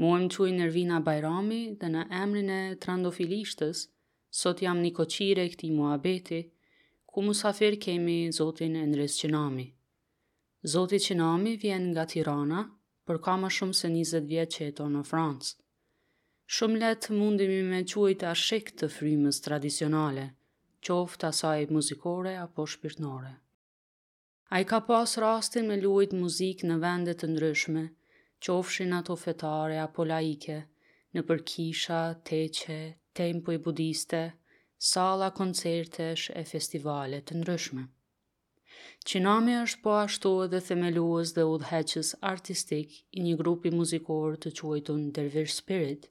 Mua më quajnë Ervina Bajrami dhe në emrin e trandofilishtes, sot jam nikoqire e këtij muabeti, ku musafir kemi zotin Enris Qinami. Zoti Qinami vjen nga Tirana, por ka më shumë se 20 vjet që jeton në Francë. Shumë lehtë mundemi me e quajt ashik të frymës tradicionale, qoftë asaj muzikore apo shpirtnore. Ai ka pas rastin me luajt muzikë në vende të ndryshme, qofshin ato fetare apo laike, nëpër kisha, teqe, tempuj budiste, salla koncertesh e festivale të ndryshme. Qinami është po ashtu edhe themelues dhe udhëheqës artistik i një grupi muzikor të quajtun Dervish Spirit,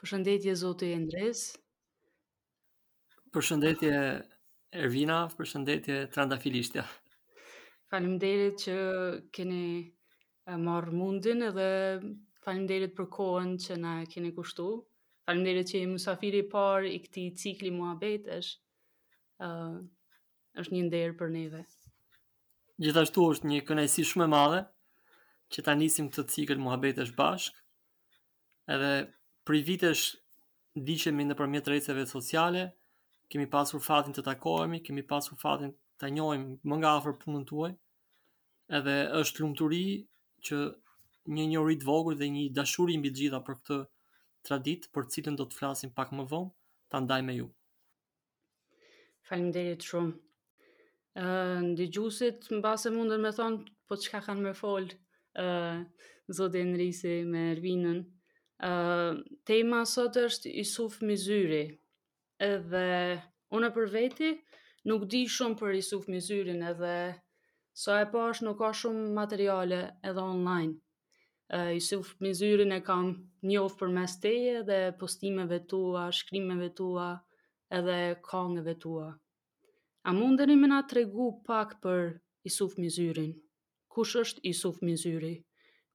Përshëndetje zoti Enris. Përshëndetje Ervina, përshëndetje Trandafilishtja. Faleminderit që keni eh, marrë mundin dhe faleminderit për kohën që na keni kushtu. Faleminderit që jeni musafiri i parë i këtij cikli muhabetesh. ë uh, është një nder për neve. Gjithashtu është një kënaqësi shumë e madhe që ta nisim këtë cikël muhabetesh bashk. Edhe prej vitesh ndiqemi nëpërmjet rrjeteve sociale, kemi pasur fatin të takohemi, kemi pasur fatin ta njohim më nga afër punën tuaj, edhe është lumturi që një njohuri të vogël dhe një dashuri mbi të gjitha për këtë traditë, për të cilën do të flasim pak më vonë, ta ndaj me ju. Faleminderit shumë. Ë uh, ndigjusit mbase mundën me thon po çka kanë me fol ë uh, zoti Enrisi me Ervinën. Ë uh, tema sot është Isuf Myzyri. Edhe unë për veti nuk di shumë për Isuf Myzyrin edhe sa e pash nuk ka shumë materiale edhe online. Isuf Myzyrin e kam njoft përmes teje dhe postimeve tua, shkrimeve tua edhe kangëve tua. A mundeni me na tregu pak për Isuf Myzyrin? Kush është Isuf Myzyri?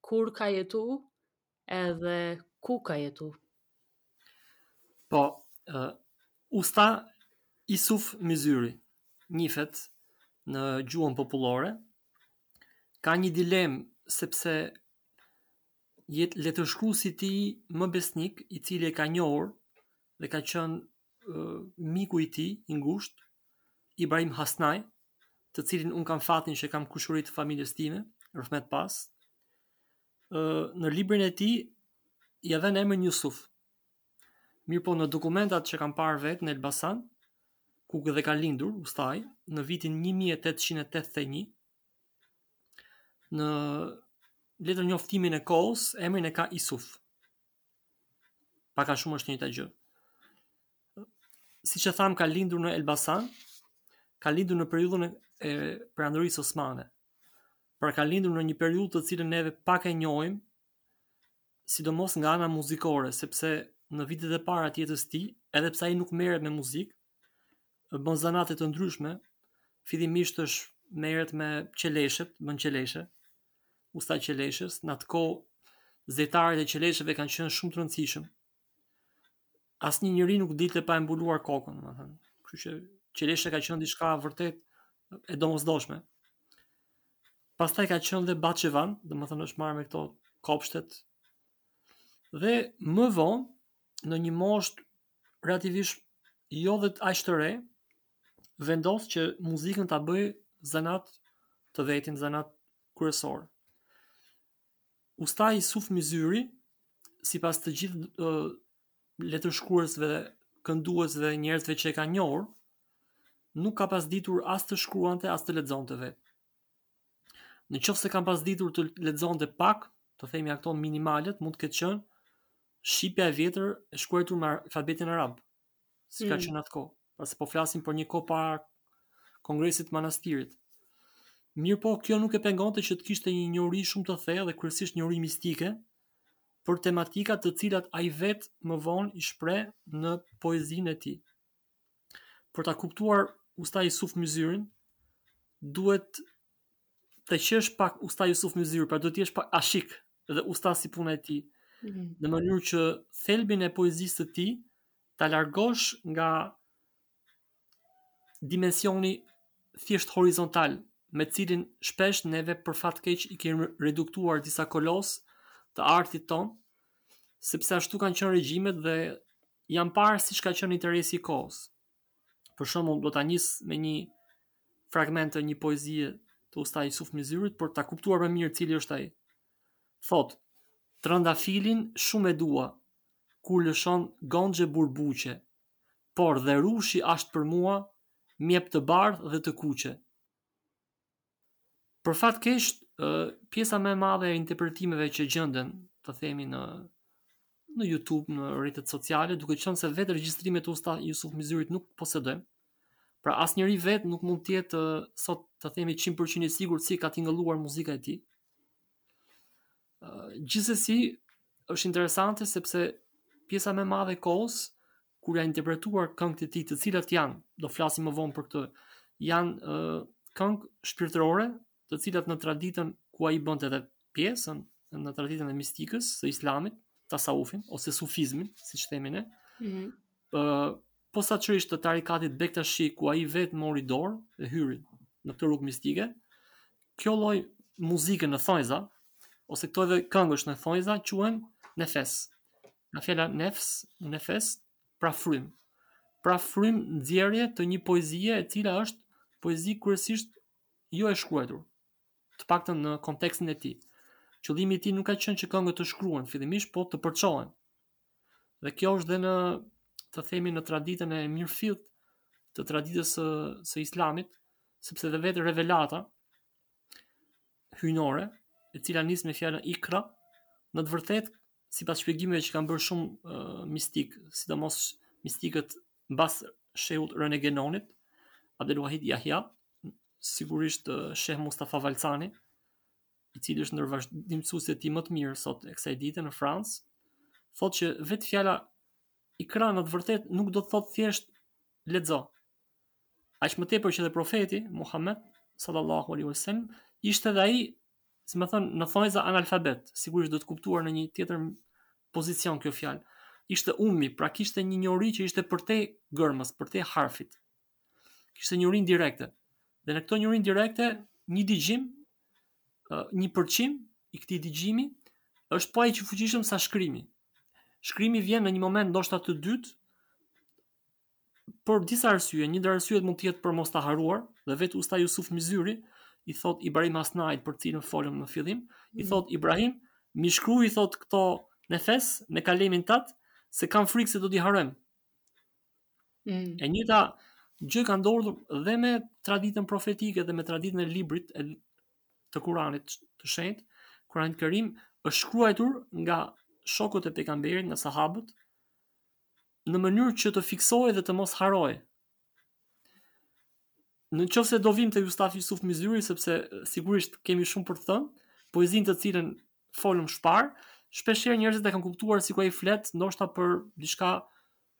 Kur ka jetu edhe ku ka jetu? Po, uh, usta Isuf Myzyri, njifet në gjuhën popullore, ka një dilemë sepse jetëshkruesi i tij më besnik, i cili e ka njohur dhe ka qenë uh, miku i tij i ngushtë, Ibrahim Hasnaj, të cilin un kam fatin që e kam kushuri të familjes time, rahmet past. Uh, në librin e tij i jep edhe emrin Jusuf, Mirëpo në dokumentat që kam parë vetë në Elbasan, ku dhe ka lindur ustai, në vitin 1881, në letërnjoftimin e kohës, emrin e ka Isuf. Pak a shumë është e njëjta gjë. Siç e thamë, ka lindur në Elbasan, ka lindur në periudhën e perandorisë osmane. Pra ka lindur në një periudhë të cilën neve pak e njohim, sidomos nga ana muzikore, sepse në vitet e para të jetës tij, edhe pse ai nuk merret me muzikë, bën zanate të ndryshme, fillimisht është merret me qeleshet, bën qeleshe, usta qeleshesh, në atë kohë zejtarët e qelesheve kanë qenë shumë të rëndësishëm, asnjë njeri nuk dilte pa e mbuluar kokën, domethënë. Kështu që qelesha ka qenë diçka vërtet e domosdoshme. Pastaj ka qenë dhe bahçevan, domethënë është marrë me këto kopshtet. Dhe më vonë, në një moshë relativisht jo dhe aq të re, vendos që muzikën ta bëjë zanat të vetin, zanat kryesor. Usta Isuf Myzyri, sipas të gjithë uh, letërshkruesve, kënduesve, njerëzve që e kanë njohur, nuk ka pas ditur as të shkruante, as të lexonte vetë. Në qoftë se ka pas ditur të lexonte pak, të themi ato minimalet, mund të ketë qenë shqipja e vjetër e shkruar me alfabetin arab, siç ka mm. qenë atë kohë. Pasi po flasim për një kohë para Kongresit të Manastirit. Mirëpo, kjo nuk e pengonte që të kishte një njohuri shumë të thellë dhe kryesisht njohuri mistike për tematika të cilat ai vetë më vonë i shpreh në poezinë e tij. Për ta kuptuar Usta Isuf Myzyrin, duhet të jesh pak usta Jusuf Myzyr, pra duhet të jesh pak ashik dhe usta si puna e tij, mm -hmm. në mënyrë që thelbin e poezisë të tij, ta largosh nga dimensioni thjesht horizontal, me të cilin shpesh neve për fat keq i kemi reduktuar disa kolosë të artit tonë, sepse ashtu kanë qenë regjimet dhe janë parë siç ka qenë interesi i kohës. për shembull do ta nis me një fragment të një poezie të usta Isuf Myzyrit, për ta kuptuar më mirë cili është ai. Thotë, trëndafilin shumë e dua, kur lëshon gonxhe burbuqe, por dhe rushi asht për mua, m'jep të bardhë dhe të kuqe. Për fat keq, pjesa më e madhe e interpretimeve që gjenden, të themi ne në YouTube, në rrjetet sociale, duke qenë se vetë regjistrimet e Usta Jusuf Myzyrit nuk posedojmë. Pra asnjeri vetë nuk mund të jetë sot të themi 100% i sigurt si ka tingëlluar muzika e tij. Gjithsesi, është interesante sepse pjesa më e madhe e kohës kur janë interpretuar këngët e tij, të cilat janë, do flasim më vonë për këtë, janë uh, këngë shpirtërore, të cilat në traditën ku ai bënte edhe pjesë, në traditën e mistikës së islamit, tasawufin ose sufizmin, siç themi ne. Ëh, mm -hmm. posaçërisht të tarikatit Bektashi ku ai vetë mori dorë e hyri në këtë rrugë mistike. Kjo lloj muzike në thonjza ose këto edhe këngësh në thonjza quhen nefes. Nga fjala nefs, nefes, pra frymë. Pra frymënxjerrje të një poezie e cila është poezi kryesisht jo e shkruar, të paktën në kontekstin e tij. Qëllimi i tij nuk ka qenë që këngët të shkruhen fillimisht, po të përçohen. Dhe kjo është dhe, le të themi në traditën e mirëfilltë të traditës së, së islamit, sepse dhe vetë revelata hyjnore, e cila nis me fjalën ikra, në të vërtetë Sipas shpjegimeve që kanë bërë shumë uh, mistikë, sidomos mistikët mbas shehut Rene Guénonit, Abdelwahid Yahya, sigurisht uh, Sheh Mustafa Valsani, i cili është ndër vazhduesit e tij më të mirë sot e kësaj dite në Francë, thotë që vetë fjala ikra në të vërtetë nuk do të thotë thjesht lexo. Aq më tepër që dhe profeti Muhammed sallallahu alaihi wasallam ishte dhe ai si me thënë, në thonjza analfabet, sigurisht do kuptuar në një tjetër pozicion kjo fjalë, ishte ummi, pra kishte një njohuri që ishte përtej gërmës, përtej harfit. Kishte njohuri direkte. Dhe në këtë njohuri direkte, një dëgjim, një përçim i këtij dëgjimi, është po aq i fuqishëm sa shkrimi. Shkrimi vjen në një moment ndoshta të dytë, për disa arsye, një ndër arsyet mund të jetë për mos ta harruar dhe vetë usta Jusuf Myzyri i thotë Ibrahim Hasnajt për të cilin folëm në fillim, i mhm. thotë Ibrahim, m'i shkruj thotë këto nefes, me kalemin tat, se kam frikë se do t'i harrojmë. Mm. E njëta gjë ka ndodhur dhe me traditën profetike dhe me traditën e librit e të Kuranit të shenjtë, Kurani Kerim është shkruajtur nga shokët e pejgamberit, nga sahabët, në mënyrë që të fiksojë dhe të mos harrojë. Në qoftë se do vim te Usta Isuf Myzyri, sepse sigurisht kemi shumë për të thënë, poezin të cilën folëm së pari, shpesh herë njerëzit e kanë kuptuar sikur ai flet ndoshta për diçka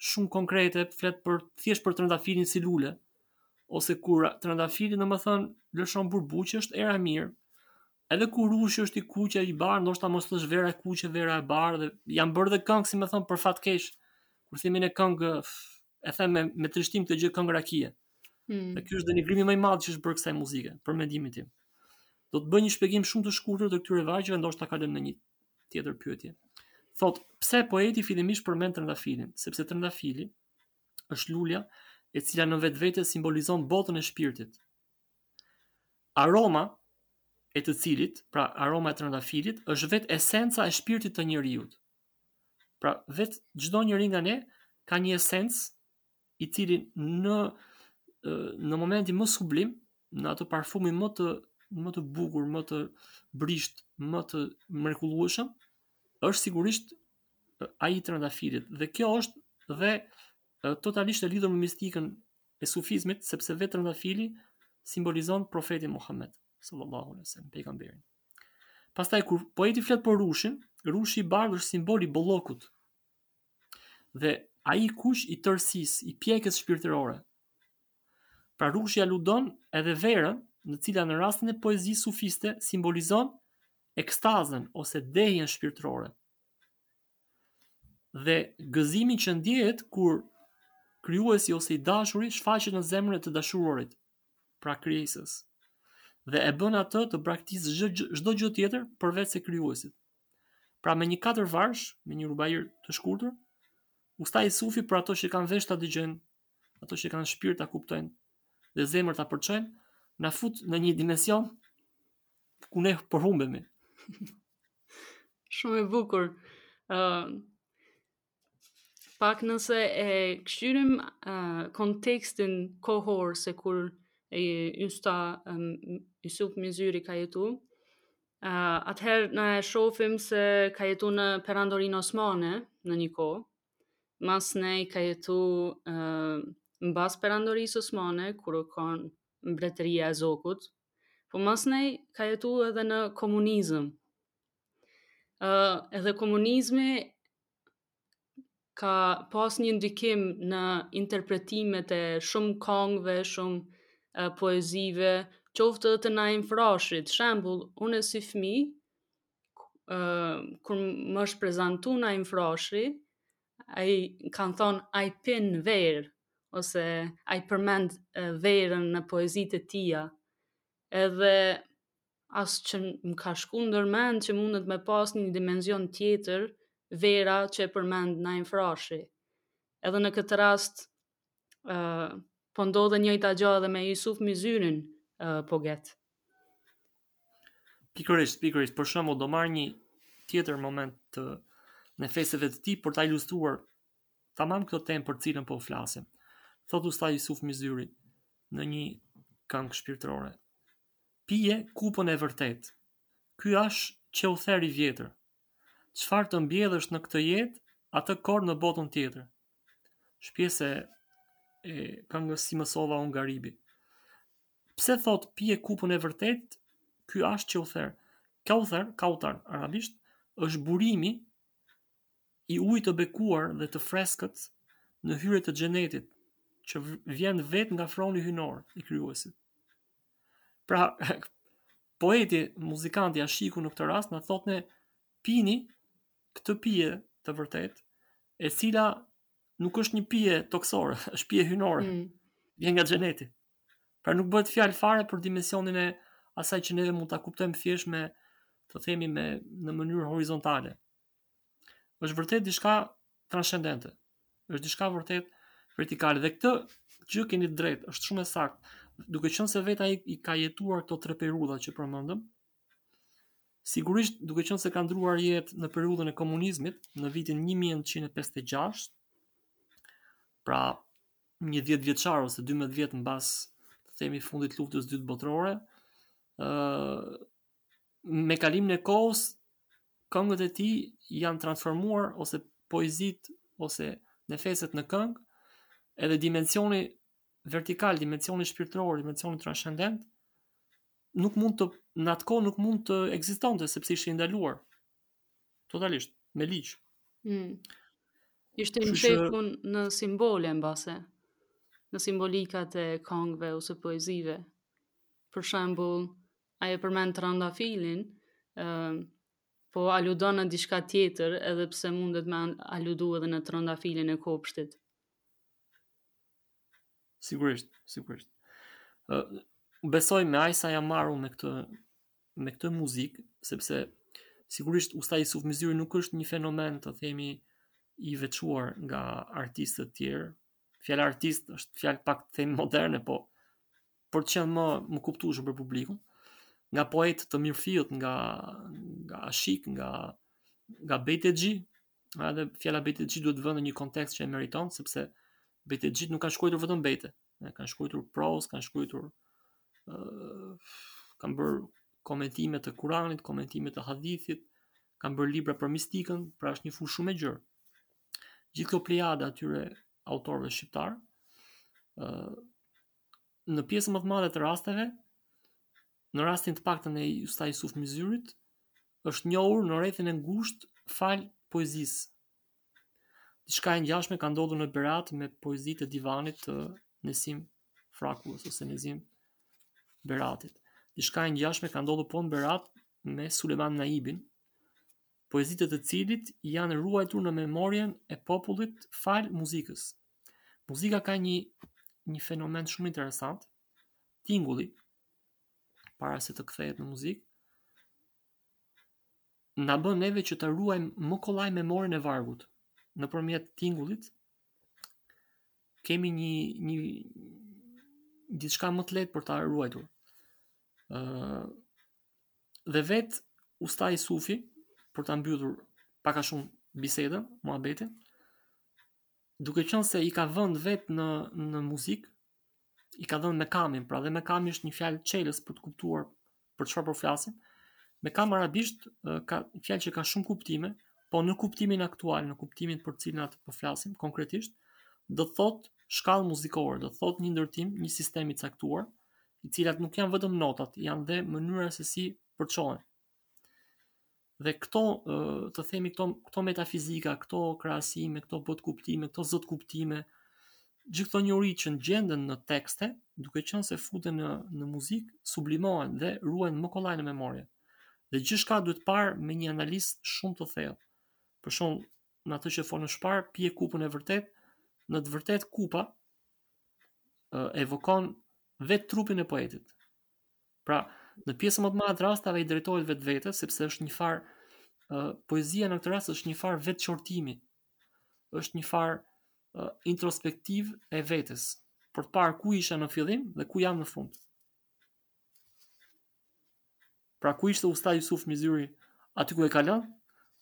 shumë konkrete, flet për thjesht për trëndafilin si lule ose kur trëndafili domethënë lëshon burbuqe është era e mirë. Edhe kur rushi është i kuq e i bardhë, ndoshta mos thosh vera e kuqe, vera e bardhë. Janë bërë dhe këngë, domethënë për fat të keq. Kur themi ne këngë e them me, me trishtim këtë gjë këngë rakie. Hmm. Dhe ky është denigrimi më i madh që i është bërë kësaj muzike, për mendimin tim. Do të bëj një shpjegim shumë të shkurtër të këtyre vargjeve, ndoshta kalojmë në një tjetër pyetje. Thotë, pse poeti fillimisht përmend trëndafilin? Sepse trëndafili është lulja e cila në vetvete simbolizon botën e shpirtit, Aroma e të cilit, pra aroma e trëndafilit, është vetë esenca e shpirtit të njeriut. Pra vetë çdo njeri nga ne ka një esencë i cili në, në momentin më sublim, në atë parfumin më të, më të bukur, më të brishtë, më të mrekullueshëm, është sigurisht ai i trëndafilit. Dhe kjo është dhe totalisht e lidhur me mistikën e sufizmit sepse vetë trëndafili simbolizon profetin Muhammed sallallahu alaihi wasallam, pejgamberin. Pastaj kur poeti flet për rushin, rushi i bardhë është simbol i bollokut. Dhe ai i kuq i tërësisë, i pjekjes shpirtërore. Pra rushi aludon edhe verën, e cila në rastin e poezisë sufiste simbolizon ekstazën ose dehjen shpirtërore. Dhe gëzimi që ndjehet kur krijuesi ose i dashuri shfaqet në zemrën e të dashuruarit, pra krijesës. Dhe e bën atë të braktisë çdo gjë tjetër përveç se krijuesit. Pra me një katërvargësh, me një rubai të shkurtër, Usta Isufi për ato që kanë vesh ta dëgjojnë ato që kanë shpirt ta kuptojnë dhe zemër ta përçojnë, na fut në një dimension ku ne përhumbemi. Shumë e bukur. Ë uh, pak nëse e kshyrim uh, kontekstin kohor se kur e Usta um, Isuf Myzyri ka jetu, uh, atëherë na e shofim se ka jetu në Perandorinë Osmane në një kohë, masnej ka jetu uh, mbas perandorisë osmane, kur u kanë mbretëria e Zogut, po masnej ka jetu edhe në komunizëm. Uh, edhe komunizmi ka pas një ndikim në interpretimet e shumë kangve, shumë uh, poezive, qoftë të Naim Frashrit. Shembul, unë si fmi, kur më është prezantu Naim Frashëri, ai kanë thonë ai pin verë, ose ai përmend verën në poezitë e tija, edhe as që më ka shku ndërmend që mundet me pas një dimension tjetër, vera që e përmend Naim Frashëri. Edhe në këtë rast, uh, po ndodh e njëjta gjo edhe me Isuf Myzyrin uh, po get. Pikërisht, pikërisht, për shembull do marr një tjetër moment të nefeseve të tij për ta ilustruar tamam këtë temë për cilën po flasim. Thotë usta Isuf Myzyri në një këngë shpirtërore. Pije kupën e vërtetë. Ky asht Qeutheri i vjetër, çfarë të mbjellësh në këtë jetë, atë korr në botën tjetër. Shpjese e këngës si mësova unë garibi. Pse thotë pije kupën e vërtetë, ky asht Qeuther. Kauther, kautar, arabisht, është burimi i ujit të bekuar dhe të freskët në hyrje të xhenetit, që vjen vetë nga froni hyjnor i krijuesit. Pra, Poeti, muzikanti, ashiku në këtë rast na thotë ne pini këtë pije të vërtetë, e cila nuk është një pije tokësore, është pije hyjnore. Mm. Vjen nga xheneti. Pra nuk bëhet fjalë fare për dimensionin e asaj që neve mund ta kuptojmë thjesht me të themi me në mënyrë horizontale. është vërtet diçka transcendente. Është diçka vërtet vertikale dhe këtë gjë keni të drejtë, është shumë e saktë. Duke qenë se vetë ai i ka jetuar këto tre periudha që përmendëm, sigurisht duke qenë se ka ndërruar jetë në periudhën e komunizmit në vitin 1956, pra një 10-vjeçar ose 12 vjet mbas të themi fundit të luftës dytë botërore, ë Me kalimin e kohës, këngët e tij janë transformuar ose poezitë ose nefeset në këngë, edhe dimensioni vertikal, dimensioni shpirtëror, dimensioni transcendent, nuk mund të në atë kohë nuk mund të ekzistonte sepse ishte i ndaluar totalisht me ligj. Mm. Ishte i shefun në simbole mbase, në simbolikat e këngëve ose poezive. Për shembull, Ai e përmend trandafilin, ë po aludon në diçka tjetër, edhe pse mundet me aludu edhe në trandafilin e kopshtit. Sigurisht, sigurisht. Ë besoj me aq sa jam marrë me këtë me këtë muzikë, sepse sigurisht Usta Isuf Myzyri nuk është një fenomen të themi i veçuar nga artistët të tjerë, fjala artist është fjalë pak të themi moderne, po për të qenë më më kuptueshëm për publikun, nga poetë të mirëfilltë, nga nga ashik, nga nga bejtexhi, edhe fjala bejtexhi duhet vënë në një kontekst që e meriton sepse bejtexhinjtë nuk kanë shkruar vetëm bejte, ne kanë shkruar prozë, kanë shkruar ë uh, kanë bërë komentime të Kuranit, komentime të hadithit, kanë bërë libra për mistikën, pra është një fushë shumë e gjerë. Gjithë kjo plejadë e atyre autorëve shqiptarë, ë në pjesën më të madhe të rasteve, në rastin të paktën e Usta Isuf Myzyrit, është njohur në rrethin e ngushtë falë poezisë. Diçka e ngjashme ka ndodhur në Berat me poezitë e divanit të Nezim Frakullës ose Nezim Beratit. Diçka e ngjashme ka ndodhur po në Berat me Sulejman Naibin, poezitë e të cilit janë ruajtur në memorien e popullit falë muzikës. Muzika ka një një fenomen shumë interesant, tingulli para se të kthehet në muzikë na bën neve që të ruajmë më kollaj memorien e vargut nëpërmjet tingullit kemi një një diçka më të lehtë për ta ruajtur. ë uh, dhe vetë usta Isufi për ta mbyllur pak a shumë bisedën, muhabetin, duke qenë se i ka vënë vetë në në muzikë, i ka dhënë mekamin, pra dhe mekami është një fjalë çelës për të kuptuar për çfarë po flasim. Mekam arabisht është fjalë që ka shumë kuptime, po në kuptimin aktual, në kuptimin për cilin atë po flasim konkretisht, do të thotë shkallë muzikore, do të thotë një ndërtim, një sistem i caktuar, të cilat nuk janë vetëm notat, janë dhe mënyra se si përçohen. Dhe këto, të themi këto, këto metafizika, këto krahasime, këto botëkuptime, këto zotkuptime, gjithë këto njohuri që gjenden në tekste, duke qenë se futen në, në muzikë, sublimohen dhe ruhen më kollaj në memorie. Dhe gjithçka duhet parë me një analizë shumë të thellë. Për shembull, në atë që folëm më parë, pije kupën e vërtetë, në të vërtetë kupa evokon vetë trupin e poetit. Pra, në pjesën më të madhe të rasteve i drejtohet vetvetes, sepse është një farë, uh, poezia në këtë rast është një farë vetëqortimi, është një farë uh, introspektive e vetes, për të parë ku isha në fillim dhe ku jam në fund. Pra ku ishte usta Isuf Myzyri aty ku e ka lënë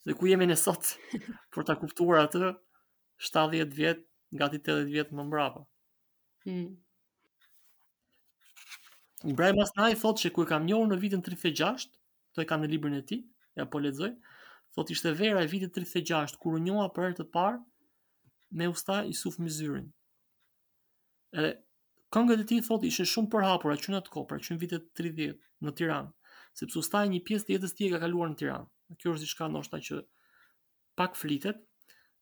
dhe ku jemi ne sot për ta kuptuar atë 70 vjet, gati 80 vjet më mbrapa. Hmm. Ibrahim Hasnaj thotë që kur e kam njohur në vitin 36, këtë e kam në librin e tij, ja po lexoj, thotë ishte vera e vitit 36 kur u njoha për herë të parë me usta Isuf Myzyrin. Edhe këngët e tij thotë ishin shumë përhapura që në atë kohë, pra që në vitet 30 në Tiranë, sepse ustai një pjesë të jetës tij e ka kaluar në Tiranë. Kjo është diçka ndoshta që pak flitet,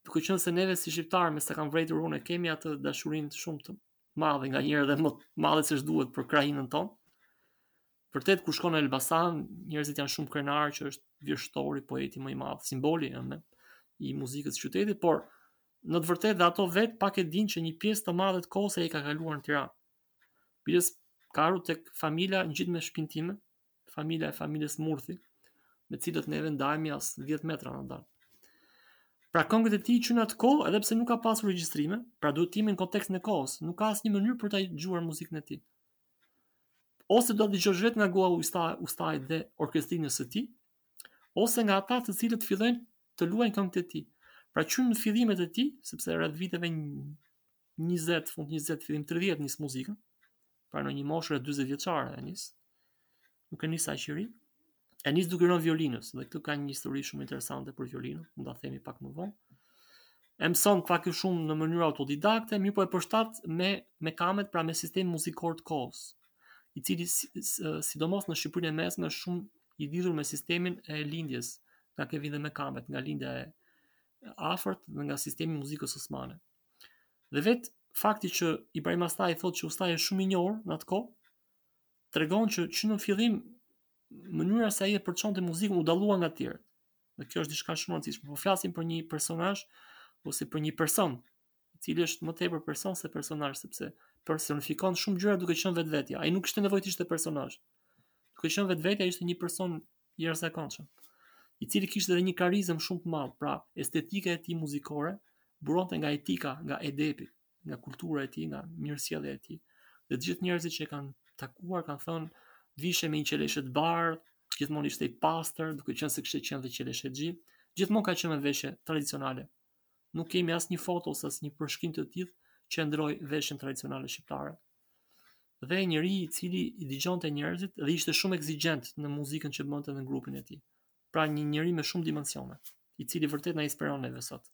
duke qenë se neve si shqiptarë me sa kam vërejtur unë e kemi atë dashurinë shumë të madhe nganjëherë dhe më të madhe se ç'duhet për krahinën tonë. Vërtet kur shkon në Elbasan, njerëzit janë shumë krenarë që është vjershëtori, poeti më i madh, simboli ëmë, i muzikës së qytetit, por në të vërtetë dhe ato vetë pak e dinë që një pjesë të madhe të kohës ai ka kaluar në Tiranë. Shpesh ka ardhur tek familja ngjit me shpinë time, familja e familjes Murthi, me cilët ne ndahemi as 10 metra na ndajnë. Pra këngët e tij që në atë kohë, edhe pse nuk ka pasur regjistrime, pra duhet të jemi në kontekstin e kohës, nuk ka asnjë mënyrë për ta dëgjuar muzikën e tij. ose do ta dëgjosh vetë nga goja ustai, ustait dhe orkestrinës së tij, ose nga ata të cilët fillojnë të luajnë këngët e tij. Pra që në fillimet e tij, sepse rreth viteve 20, fund 20, fillim 30 nis muzikën, pra në një moshë rreth 40 vjeçare e nis. Nuk e nis aq i ri. E nis duke rënë violinës, dhe këtu ka një histori shumë interesante për violinën, mund ta themi pak më vonë. E mëson pak a shumë në mënyrë autodidakte, mirëpo e përshtat me mekamet, pra me sistemin muzikor të kohës, i cili sidomos në Shqipërinë e Mesme është shumë i lidhur me sistemin e lindjes, nga ku vjen dhe mekamet, nga lindja e afërt dhe nga sistemi i muzikës osmane. Dhe vetë fakti që Ibrahim Hasnaj thotë që Ustai është shumë i njohur në atë kohë, tregon që që në fillim mënyra se ai e përçonte muzikën u dallua nga të tjerët. Dhe kjo është diçka shumë e rëndësishme. Po flasim për një personazh ose për një person, i cili është më tepër person se personazh, sepse personifikon shumë gjëra duke qenë vetvetja. Ai nuk kishte nevojë të ishte personazh. Duke qenë vetvetja ishte një person i jashtëzakonshëm, i cili kishte edhe një karizëm shumë të madh, pra estetika e tij muzikore buronte nga etika, nga edepi, nga kultura e tij, nga mirësjellja e tij. Dhe të gjithë njerëzit që e kanë takuar kanë thënë vishej me një qeleshe të bardhë, gjithmonë ishte i pastër, duke qenë se kishte qenë dhe qeleshexhi, gjithmonë ka qenë me veshje tradicionale. Nuk kemi asnjë foto ose asnjë përshkrim të tillë që e ndërroi veshjen tradicionale shqiptare. Dhe njeri i cili i dëgjonte njerëzit dhe ishte shumë ekzigjent në muzikën që bënte në grupin e tij. Pra një njeri me shumë dimensione, i cili vërtet na inspiron neve sot.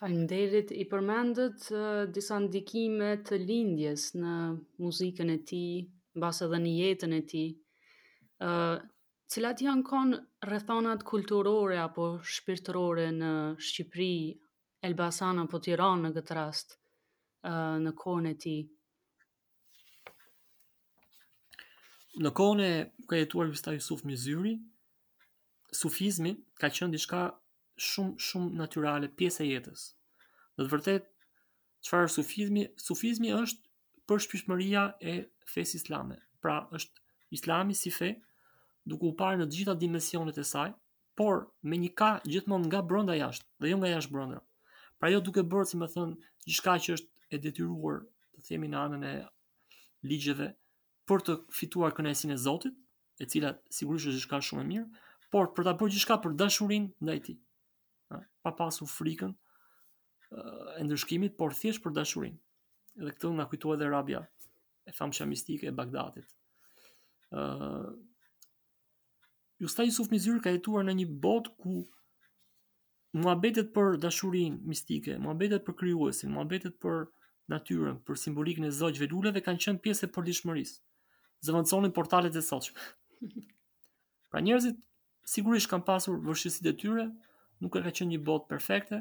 Faleminderit. I përmendët uh, disa ndikime të lindjes në muzikën e tij, mbase edhe në jetën e tij. Ë uh, cilat janë kon rrethanat kulturore apo shpirtërore në Shqipëri, Elbasan apo Tiranë në këtë rast, ë uh, në kohën e tij? Në kohën që ka jetuar Usta Jusuf Myzyri, sufizmi ka qenë diçka shumë shumë natyrale, pjesë e jetës. Në të vërtetë, çfarë është sufizmi? Sufizmi është përshpirtshmëria e fesë islame. Pra, është Islami si fe, duke u parë në të gjitha dimensionet e saj, por me një kah gjithmonë nga brenda jashtë dhe jo nga jashtë brenda. Pra jo duke bërë, si me thënë, gjithçka që është e detyruar, të themi në anën e ligjeve, për të fituar kënaqësinë e Zotit, e cila sigurisht është diçka shumë e mirë, por për ta bërë gjithçka për dashurinë ndaj tij. Pa pasur frikën e ndëshkimit, por thjesht për dashurinë. Edhe këtë na e kujton edhe Rabia, e famshmja mistike e Bagdadit. Usta Jusuf Myzyri ka jetuar në një botë ku muhabetet për dashurinë mistike, muhabetet për krijuesin, muhabetet për natyrën, për simbolikën e zogjve, luleve kanë qenë pjesë e përditshmërisë. Zëvendësonin portalet e sotshme. Pra njerëzit sigurisht kanë pasur vështirësitë e tyre, nuk ka qenë një botë perfekte,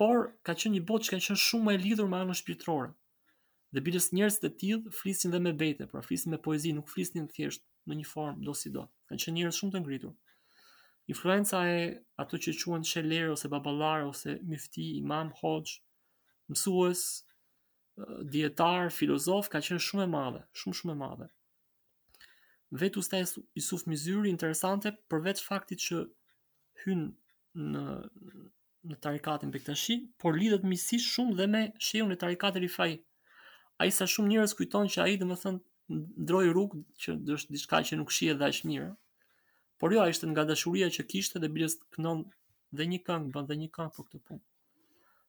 por ka qenë një botë që ka qenë shumë më e lidhur me anën shpirtërore. Dhe biles njerëz të tillë flisnin dhe me bejte, pra flisnin me poezi, nuk flisnin thjesht në një formë dosido. Kanë qenë njerëz shumë të ngritur. Influenca e atyre që quhen shehlerë ose baballarë ose myfti, imam, hoxhë, mësues, dietar, filozof ka qenë shumë e madhe, shumë shumë e madhe. Vetë usta Isuf Myzyri interesante përveç faktit që hyn në në tarikatin Bektashi, por lidhet miqësisht shumë dhe me shehun e tarikatit Rifai. Aq sa shumë njerëz kujtonin që ai domethënë ndërroi rrugë që është diçka që nuk shihet dhe aq mirë. Por jo, ai ishte nga dashuria që kishte dhe biles këndon dhe një këngë, bën dhe një këngë për këtë punë.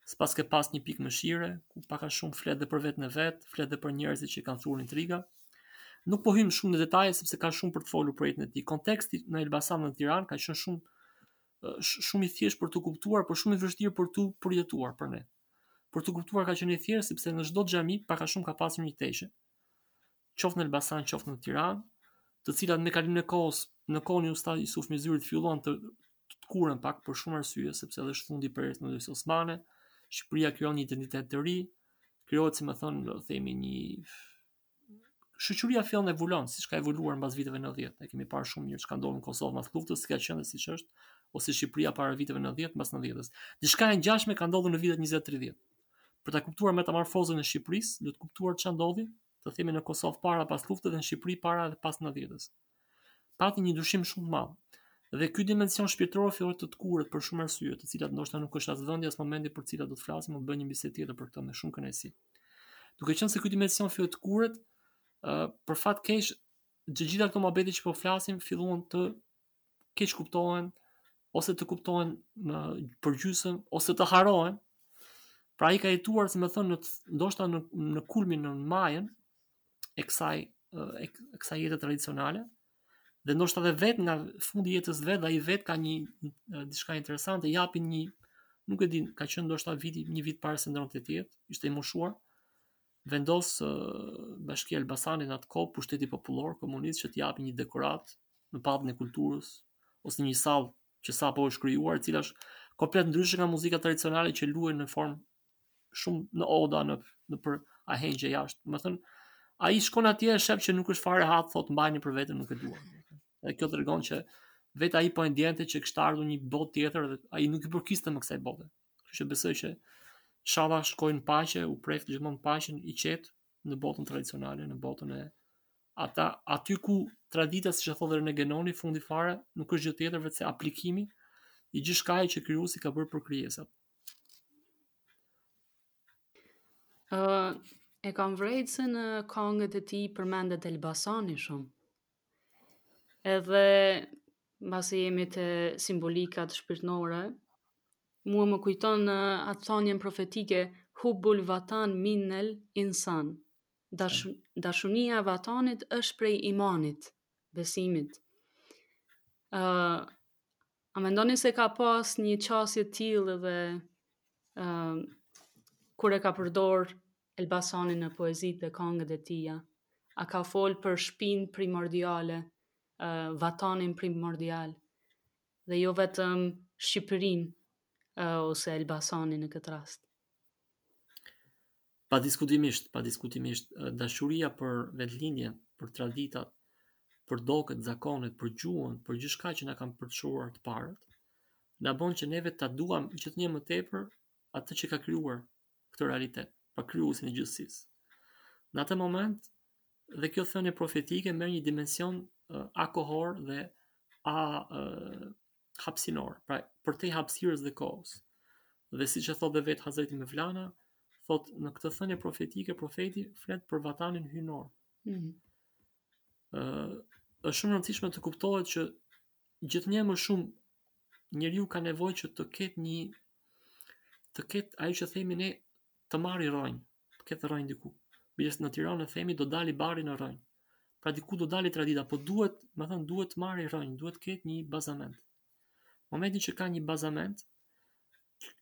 S'paske pas një pikë mëshire, ku pak a shumë flet dhe për veten e vet, flet dhe për njerëzit që kanë thurur intriga. Nuk po hyj shumë në detaje, sepse ka shumë për të folur për jetën e tij. Konteksti në Elbasan dhe në Tiranë ka qenë shumë shumë i thjeshtë për t'u kuptuar, por shumë i vështirë për t'u përjetuar për ne. Për t'u kuptuar ka qenë i thjeshtë sepse në çdo xhami pak a shumë ka pasur një teqe. Qoftë në Elbasan, qoftë në Tiranë, të cilat me kalimin e kohës në kohën e Usta Jusuf Myzyrit filluan të tkurren pak për shumë arsye, sepse edhe është fundi i Perandorisë Osmane, Shqipëria krijon një identitet të ri, krijohet, si me thënë, themi një shoqëria fillon evolon, siç ka evoluar mbas viteve 90. Ne kemi parë shumë mirë çka ndodhi në Kosovë mbas luftës, si ka qenë dhe siç është, ose Shqipëria para viteve 90, mbas 90-s. Diçka e ngjashme ka ndodhur në vitet 20-30. Për ta kuptuar metamorfozën e Shqipërisë, duhet kuptuar çka ndodhi, të themi në Kosovë para pas luftës dhe në Shqipëri para dhe pas 90-s. pati një ndryshim shumë të madh. Dhe ky dimension shpirtëror filloi të tkurret për shumë arsye, të cilat ndoshta nuk është as vendi as momenti për të cilat do të flasim, do të bëjmë një bisedë tjetër për këtë me shumë kënaqësi. Duke qenë se ky dimension filloi të tkurret, ë për fat keq të gjitha këto muhabete që po flasim filluan të keqkuptohen ose të kuptohen në përgjysëm ose të harrohen. Pra ai ka jetuar, si me thënë, në ndoshta në në kulmin në majën, e kësaj e kësaj jete tradicionale dhe ndoshta edhe vet nga fundi i jetës vet dhe ai vet ka një diçka interesante, japin një nuk e di, ka qenë ndoshta viti një vit para se të ndërronte jetë, ishte i moshuar. Vendos uh, Bashkia e Elbasanit në atë kohë pushteti popullor komunist që t'i japi një dekoratë në pallatin e kulturës ose një sallë që sapo është krijuar, e cila është komplet ndryshe nga muzika tradicionale që luhet në formë shumë në oda në në për ahengje jashtë. Domethënë, ai shkon atje e shef që nuk është fare hat, thotë mbajni për veten, nuk e dua. Dhe kjo tregon që vetë ai po e ndjente që kishte ardhur një botë tjetër dhe ai nuk i përkiste më kësaj bote. Kështu që besoj që ishalla shkoi në paqe, u preftë gjithmonë paqen i qetë në botën tradicionale, në botën e ata aty ku tradita siç e thotë Rene Genoni fundi fare nuk është gjë tjetër veçse aplikimi i gjithçka që krijuesi ka bërë për krijesat. E kam vrejt se në kangët e tij përmendet Elbasani shumë. Edhe mbasi jemi te simbolikat shpirtnore, mua më kujton atë thonjen profetike Hubbul Vatan Minel Iman. Dash, dashunia e vatanit është prej imanit, besimit. Uh, A mendoni se ka pas një qasje të tillë dhe uh, kur e ka përdor Elbasanin në poezitë dhe kangët e tija? A ka fol për shpinë primordiale, uh, vatanin primordial, dhe jo vetëm Shqipërinë uh, ose Elbasanin në këtë rast? Padiskutimisht, padiskutimisht, dashuria për vendlindjen, për traditat, për doket, zakonet, për gjuhën, për gjithçka që na kanë përçuar të parët, na bën që neve ta duam gjithnjë më tepër atë që ka krijuar këtë realitet, pra krijuesin e gjithësisë. Në atë moment dhe kjo thënie profetike merr një dimension uh, akohor dhe a uh, hapësinor, pra përtej hapësirës dhe kohës. Dhe siç e thotë dhe vetë Hazreti Mevlana, thotë në këtë thënie profetike profeti flet për vatanin hyjnor. Ëh, mm. uh, është shumë e rëndësishme të kuptohet që gjithnjë më shumë njeriu ka nevojë që të ketë një të ketë ajo që themi ne të marrë rrënjë. të ketë rrënjë diku. Bile në Tiranë themi do dali bari në rrënjë. Pra diku do dali tradita, po duhet, me thënë, duhet të marrë rrënjë, duhet të ketë një bazament. Momentin që ka një bazament,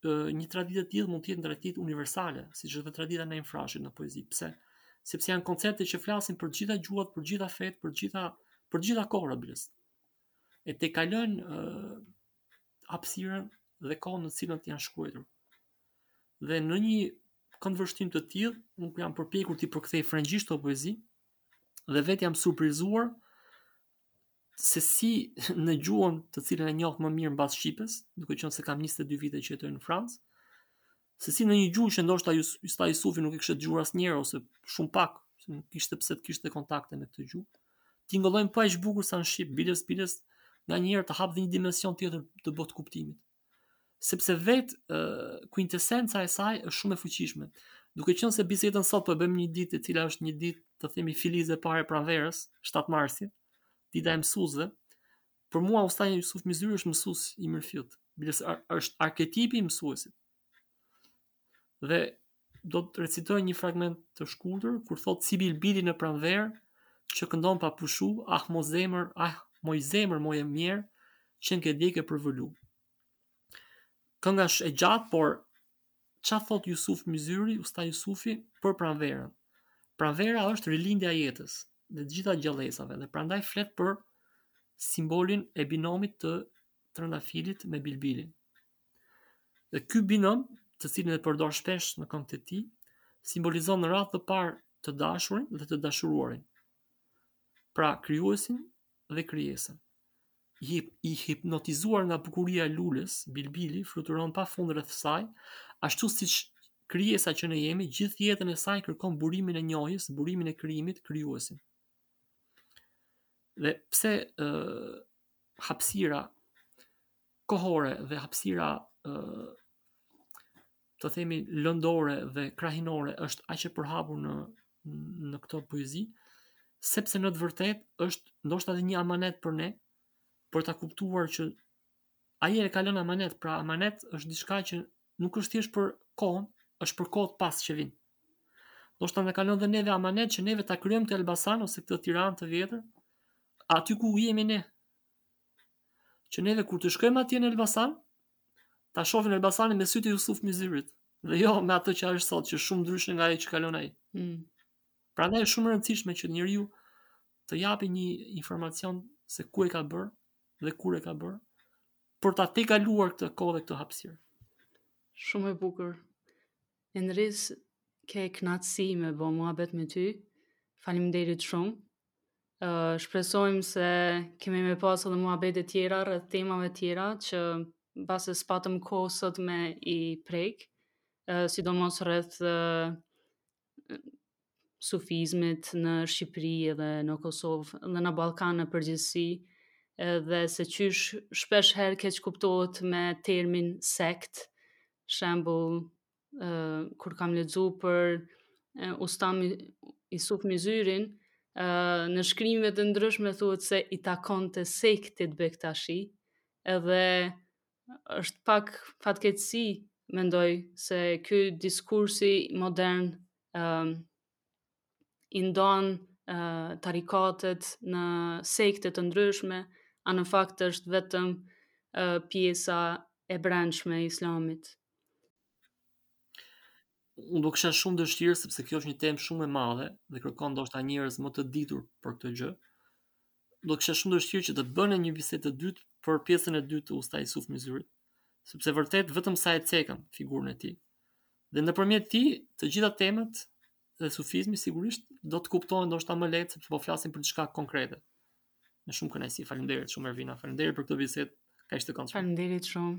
një traditë e tillë mund të jetë traditë universale, siç është tradita Naim Frashërit në poezi. Pse? Sepse janë koncepte që flasin për gjitha gjuhët, për gjitha fetë, për gjitha për gjitha kohërat biles. E tejkalojnë uh, hapësirën dhe kohën në cilën të janë shkruar. Dhe në një këndvështrim të tillë, unë jam përpjekur t'i përkthej frëngjisht këto poezi, dhe vetë jam surprizuar se si në gjuhën të cilën e njoh më mirë mbas shqipes, duke qenë se kam 22 vite që jetoj në Francë, se si në një gjuhë që ndoshta Usta Jusufi nuk e kishte dëgjuar asnjëherë ose shumë pak, se nuk kishte pse të kishte kontakte me këtë gjuhë. Tingëllojnë po aq bukur sa në shqip, biles biles, nganjëherë të hap dhe një dimension tjetër të botëkuptimit. sepse vetë kuintesenca e saj është shumë e fuqishme. Duke qenë se bisedën sot po e bëjmë një ditë e cila është një ditë, të themi filizat e parë pranverës, 7 marsit, dita e mësuesve, për mua Usta Isuf Myzyri është mësues i mirëfilltë, biles është arketipi i mësuesit. Dhe do të recitoj një fragment të shkurtër kur thot si bilbili në pranverë që këndon pa pushu, ah mo zemër, ah moj zemër, moj e mjerë, qenke djeg e përvëlu. Kënga është e gjatë, por ça thot Jusuf Myzyri, usta Jusufi, për pranverën? Pranvera është rilindja e jetës dhe të gjitha gjallesave dhe prandaj flet për simbolin e binomit të trëndafilit me bilbilin. Dhe ky binom, të cilin e përdor shpesh në këngët e tij, simbolizon në radhë të parë të dashurin dhe të dashuruarin. Pra, krijuesin dhe krijesën. I, i hipnotizuar nga bukuria e lules, bilbili fluturon pa fund rreth saj, ashtu siç krijesa që ne jemi, gjithë jetën e saj kërkon burimin e njohjes, burimin e krijimit, krijuesin. Dhe pse ë hapësira kohore dhe hapësira ë të themi lëndore dhe krahinore është aq e përhapur në në këtë poezi, sepse në të vërtetë është ndoshta edhe një amanet për ne, për ta kuptuar që ai e ka lënë amanet, pra amanet është diçka që Nuk është thjesht për kohën, është për kohët pas që vijnë. Ndoshta na ka lën dhe neve amanet që neve ta krijojmë këtë Elbasan ose këtë Tiranë të vjetër, aty ku jemi ne. Që neve kur të shkojmë atje në Elbasan, ta shohim Elbasanin me sytë e Isuf Myzyrit dhe jo me atë që është sot, që është shumë ndryshe nga ajo që ka lën ai. Mm. Prandaj është shumë e rëndësishme që njeriu të japi një informacion se ku e ka bër dhe kur e ka bër për ta tejkaluar këtë kohë dhe këtë hapësirë. Shumë e bukur. Endris, ke knatësi me bo muhabet me ty. Faleminderit shumë. Uh, shpresojmë se kemi me pas edhe muhabete tjera rreth temave tjera që bash s'patëm kohë sot me i prek, uh, sidomos rreth uh, sufizmit në Shqipëri dhe në Kosovë dhe në Ballkan në përgjithësi, edhe se qysh shpeshherë keqkuptohet me termin sekt, shembull uh, kur kam lexu për uh, Usta Isuf Myzyrin, uh, në shkrimet e ndryshme thuhet se i takonte sektit Bektashi, edhe Është pak fatkeqësi, mendoj, se ky diskursi modern uh, i ndan uh, tarikatet në sekte të ndryshme, a në fakt është vetëm uh, pjesa e brendshme e islamit. Unë do kisha shumë dëshirë sepse kjo është një temë shumë e madhe dhe kërkon ndoshta njerëz më të ditur për këtë gjë. do kisha shumë dëshirë që të bënim një bisedë të dytë për pjesën e dytë të usta Isuf Myzyrit, sepse vërtet vetëm sa e cekëm figurën e tij. Dhe nëpërmjet tij, të gjitha temat dhe sufizmi sigurisht do të kuptohen ndoshta më lehtë, sepse po flasim për diçka konkrete. Me shumë kënaqësi, faleminderit shumë Ervina, faleminderit për këtë bisedë kaq të këndshme. Faleminderit shumë.